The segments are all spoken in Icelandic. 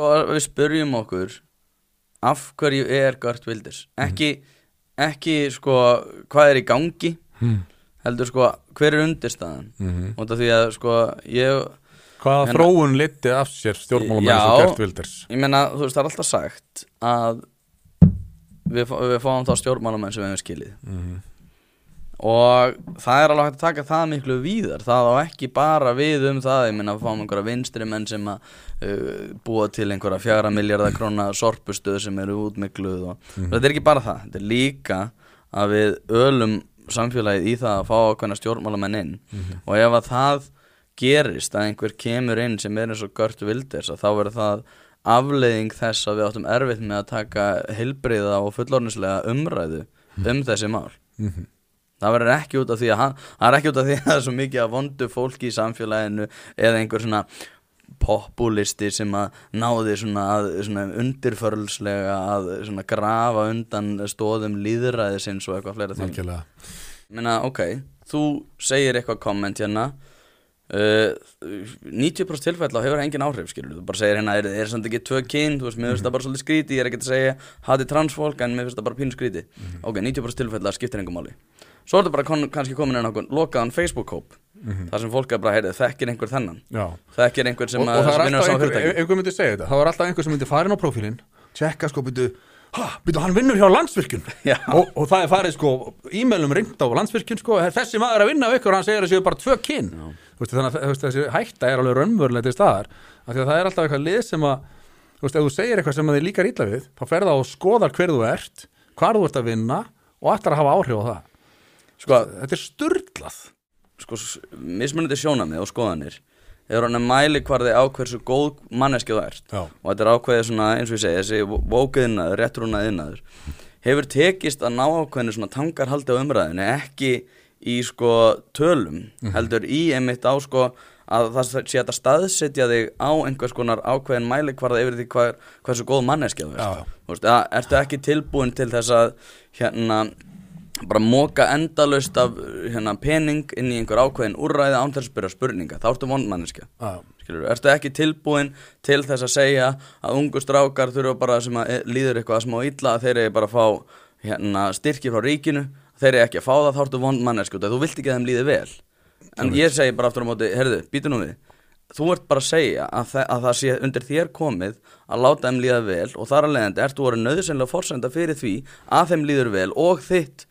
sko við spurjum okkur af hverju er Gert Wilders ekki, ekki sko hvað er í gangi Hmm. heldur sko hver er undirstaðan Mhm. út af því að sko ég Hvaða Hérna- þróun liti af sér stjórnmálamenn Já. sem Gert Wilders ég meina þú veist það er alltaf sagt að við, við fáum þá stjórnmálamenn sem við hefum skilið Mhm. Og það er alveg hægt að taka það miklu víðar. Það á ekki bara við um það ég meina að fáum einhverja vinstri menn sem að uh, búa til einhverja fjara miljardar króna sorpustöð sem eru útmikluð og þetta er ekki bara það. Þetta er líka að við ölum samfélagið í það að fá ákveðna stjórnmálamenn inn. Og ef að það gerist að einhver kemur inn sem er eins og Gört Wilders að þá verður það afleiðing þess að við áttum erfitt með að taka heilbriða og fullornislega umræðu um þessi mál. Mhm. Það verður ekki út af því að hann, það er ekki út af því að það er svo mikið að vondu fólki í samfélaginu eða einhver svona populisti sem að náði svona, að, svona undirförlslega að svona grafa undan stóðum líðræðisins og eitthvað fleira því Meina, ok, þú segir eitthvað komment hérna. Uh, 90% tilfella hefur engin áhrif skilur þú bara segir hérna, er, er samt ekki tvö kyn þú veist, mér finnst það bara svolítið skríti, ég er ekki að segja hati transfólk en mér finnst það bara pínu skríti ok, 90% tilfella skiptir engum máli svo er þetta bara kon, kannski komin inn á lokaðan Facebook-hóp þar sem fólk er bara, heyrðu, þekkir einhver þennan? Já. Þekkir einhver sem vinnur á alltaf sama einhver, fyrirtæki einhver myndi segja þetta það var alltaf einhver sem myndi fara inn á prófílinn tjekka sko byrju ha, byrju hann vinnur hjá landsvirkjun. Já. og, og það er farið sko e-mailum ringt á landsvirkjun sko þessi maður er að vinna af ykkur og hann segir að séu bara tvö veist, þannig að þú veist, þessi hætta er alveg raunverulega til staðar af því að það er alltaf eitthvað lið sem að þú veist, ef þú segir eitthvað sem að þið líkar illa við þá ferða og skoðar hver þú ert hvar þú ert að vinna og ætlar að hafa áhrif á það sko, þetta er sturglað sko, mismunandi sjónamið og skoðanir er hann að mæli hvarði á hversu góð manneski þú ert. Já. og þetta er ákveðið svona eins og ég segi þessi vókuðinnaður, réttrúnað innaður hefur tekist að ná ákveðinu svona tangarhaldi á umræðinu ekki í sko tölum heldur í einmitt á sko að það sé að staðsetja þig á einhvers konar ákveðin mæli hvarða yfir því hver, hversu góð manneski þú ert. Þú veist, að, ertu ekki tilbúin til þess að hérna bara móka endalaust af hérna, pening inn í einhver ákveðin úrræði án þess að spyrja spurninga, þá ertu vondmanniska skilur, ertu ekki tilbúin til þess að segja að ungu strákar þurfa bara sem að e- líður eitthvað smá illa að þeir eru bara að fá hérna, styrki frá ríkinu þeir eru ekki að fá það, þá ertu vondmanneska þú vilt ekki að þeim líði vel. En ég segi bara aftur á móti, herðu, býtu nú við. Þú ert bara að segja að, þa að það sé undir þér komið að láta þeim líða vel og þar að leiðandi ert þú að nöðsynlega forsenda fyrir því að þeim líður vel og þitt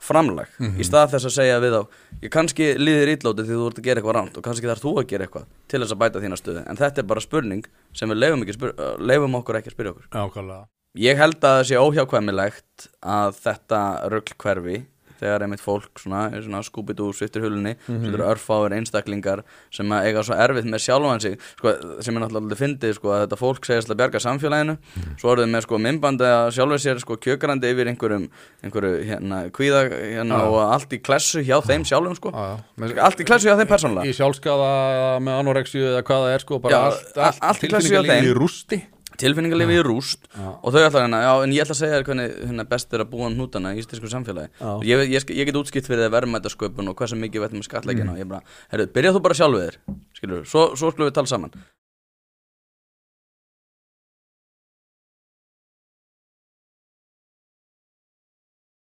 framlag í stað þess að segja við á ég kannski líðir ítlóti því þú ert að gera eitthvað ránt og kannski þarf þú að gera eitthvað til þess að bæta þína stöðu. En þetta er bara spurning sem við leifum, uh, okkur ekki að spyrja okkur. Ákvæmlega ég held að það sé óhjákvæmilegt að þetta rugl hverfi þegar einmitt fólk svona, svona skúpit úr sviftir hulunni mm -hmm. sem eru örfáir einstaklingar sem eiga svo erfitt með sjálfan sig sko, sem er náttúrulega fyndið sko, að þetta fólk segist að bjarga samfélaginu svo eru þau með sko, minnbandi að sjálfur sér sko, kjökrandi yfir einhverjum einhverju hérna, kvíða hérna, Já. og allt í klessu hjá þeim sjálfum sko. Já, já. Með- allt í klessu hjá þeim persónulega í sjálfskaða með anorexju eða hvað það er sko bara Já, allt, a- allt í klassi hjá þeim. í rústi tilfinningarlifi í rúst og þau ætla hérna, já en ég ætla að segja þér hvernig hérna, best er að búa um hnútana í íslensku samfélagi. Ég, ég, ég, get útskipt fyrir það verðmætasköpun og hversu mikið við ætlum að skatleggina Mm. og ég bara, herru, byrja þú bara sjálfur þér skilur, svo, svo skulum við tala saman